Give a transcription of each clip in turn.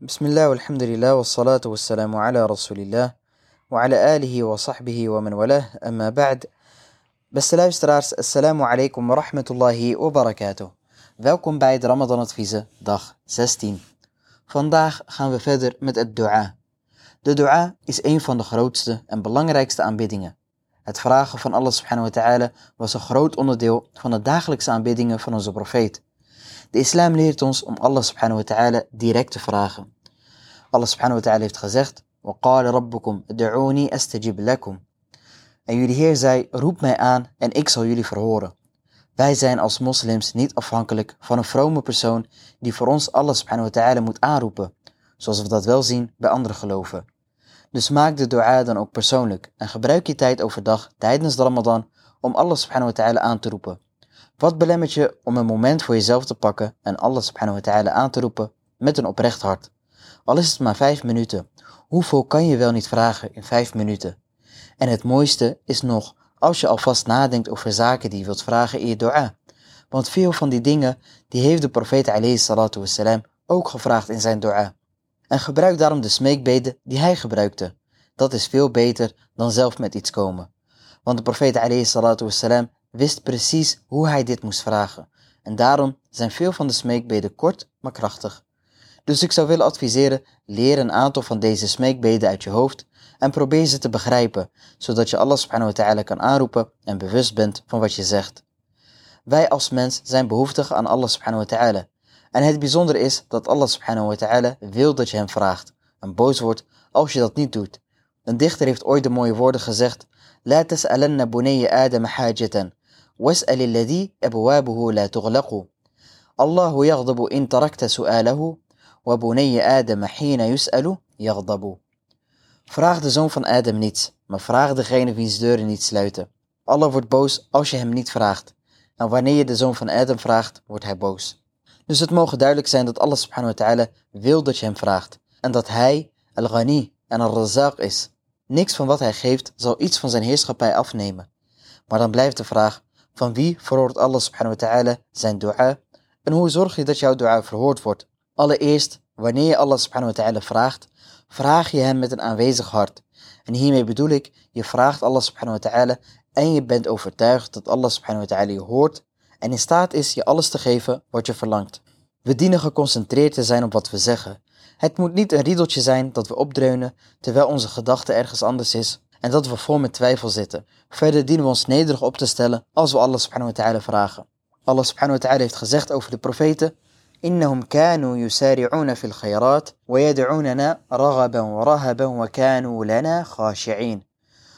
بسم الله والحمد لله والصلاة والسلام على رسول الله وعلى آله وصحبه ومن والاه أما بعد Beste luisteraars, assalamu alaikum wa rahmatullahi wa barakatuh. Welkom bij het Ramadan Adviezen, dag 16. Vandaag gaan we verder met het dua. De dua is een van de grootste en belangrijkste aanbiddingen. Het vragen van Allah subhanahu wa ta'ala was een groot onderdeel van de dagelijkse aanbiddingen van onze profeet. De islam leert ons om Allah subhanahu wa ta'ala direct te vragen. Allah subhanahu wa ta'ala heeft gezegd, وَقَالَ رَبُّكُمْ ادْعُونِي أَسْتَجِبْ لَكُمْ En jullie Heer zei, roep mij aan en ik zal jullie verhoren. Wij zijn als moslims niet afhankelijk van een vrome persoon die voor ons Allah subhanahu wa ta'ala moet aanroepen, zoals we dat wel zien bij andere geloven. Dus maak de dua dan ook persoonlijk en gebruik je tijd overdag tijdens de Ramadan om Allah subhanahu wa ta'ala aan te roepen. Wat belemmert je om een moment voor jezelf te pakken en Allah subhanahu wa ta'ala aan te roepen met een oprecht hart? Al is het maar vijf minuten. Hoeveel kan je wel niet vragen in vijf minuten? En het mooiste is nog als je alvast nadenkt over zaken die je wilt vragen in je dua. Want veel van die dingen die heeft de profeet alayhi salatu ook gevraagd in zijn dua. En gebruik daarom de smeekbeden die hij gebruikte. Dat is veel beter dan zelf met iets komen. Want de profeet alayhi salatu wassalam wist precies hoe hij dit moest vragen. En daarom zijn veel van de smeekbeden kort, maar krachtig. Dus ik zou willen adviseren: leer een aantal van deze smeekbeden uit je hoofd en probeer ze te begrijpen, zodat je Allah subhanahu wa ta'ala kan aanroepen en bewust bent van wat je zegt. Wij als mens zijn behoeftig aan Allah subhanahu wa ta'ala. En het bijzonder is dat Allah subhanahu wa ta'ala wil dat je hem vraagt en boos wordt als je dat niet doet. Een dichter heeft ooit de mooie woorden gezegd: La tas'alanna bunayya adama hajatan واسأل الذي أبوابه لا تغلق الله يغضب إن تركت سؤاله وبني آدم حين يسأل يغضب Vraag de zoon van Adam niets, maar vraag degene wiens deuren niet sluiten. Allah wordt boos als je hem niet vraagt. En wanneer je de zoon van Adam vraagt, wordt hij boos. Dus het mogen duidelijk zijn dat Allah subhanahu wa ta'ala wil dat je hem vraagt. En dat hij al-Ghani en al-Razaq is. Niks van wat hij geeft zal iets van zijn heerschappij afnemen. Maar dan blijft de vraag, van wie verhoort Allah subhanahu wa ta'ala zijn dua? En hoe zorg je dat jouw dua verhoord wordt? Allereerst, wanneer je Allah subhanahu wa ta'ala vraagt, vraag je hem met een aanwezig hart. En hiermee bedoel ik, je vraagt Allah subhanahu wa ta'ala en je bent overtuigd dat Allah subhanahu wa ta'ala je hoort en in staat is je alles te geven wat je verlangt. We dienen geconcentreerd te zijn op wat we zeggen. Het moet niet een riedeltje zijn dat we opdreunen terwijl onze gedachte ergens anders is en dat we vol met twijfel zitten. Verder dienen we ons nederig op te stellen als we Allah subhanahu wa ta'ala vragen. Allah subhanahu wa ta'ala heeft gezegd over de profeten إنهم كانوا يسارعون في الخيرات ويدعوننا رغبا ورهبا وكانوا لنا خاشعين.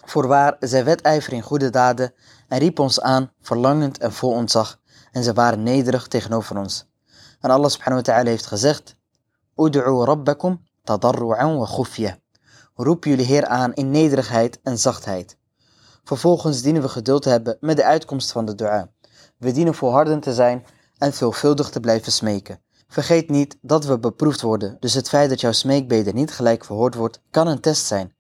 Voorwaar, zij wedijveren in goede daden en riep ons aan, verlangend en vol ontzag, en ze waren nederig tegenover ons. En Allah subhanahu wa ta'ala heeft gezegd, Ud'u rabbakum tadarru'an wa khufya. Roep jullie Heer aan in nederigheid en zachtheid. Vervolgens dienen we geduld te hebben met de uitkomst van de dua. We dienen volhardend te zijn en veelvuldig te blijven smeken. Vergeet niet dat we beproefd worden, dus het feit dat jouw smeekbede niet gelijk verhoord wordt, kan een test zijn.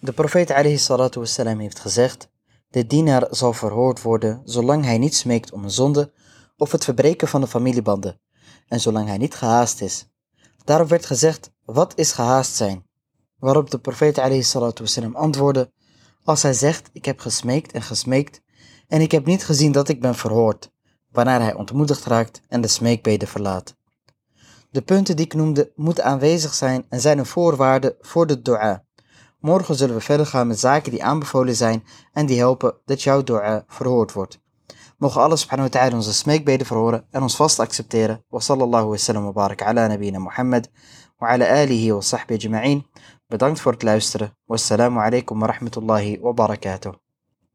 De profeet wassalam heeft gezegd, de dienaar zal verhoord worden zolang hij niet smeekt om een zonde of het verbreken van de familiebanden, en zolang hij niet gehaast is. Daarop werd gezegd, wat is gehaast zijn? Waarop de profeet alayhi antwoordde, als hij zegt, ik heb gesmeekt en gesmeekt, en ik heb niet gezien dat ik ben verhoord, wanneer hij ontmoedigd raakt en de smeekbede verlaat. De punten die ik noemde moeten aanwezig zijn en zijn een voorwaarde voor de dua. Morgen zullen we verder gaan met zaken die aanbevolen zijn en die helpen dat jouw dua verhoord wordt. Mogen Allah subhanahu wa ta'ala onze smeekbeden verhoren en ons vast accepteren. Wa sallallahu wa sallam wa barak ala nabina Muhammad wa ala alihi wa sahbihi ajma'in. Bedankt voor het luisteren. Wassalamu alaikum wa rahmatullahi wa barakatuh.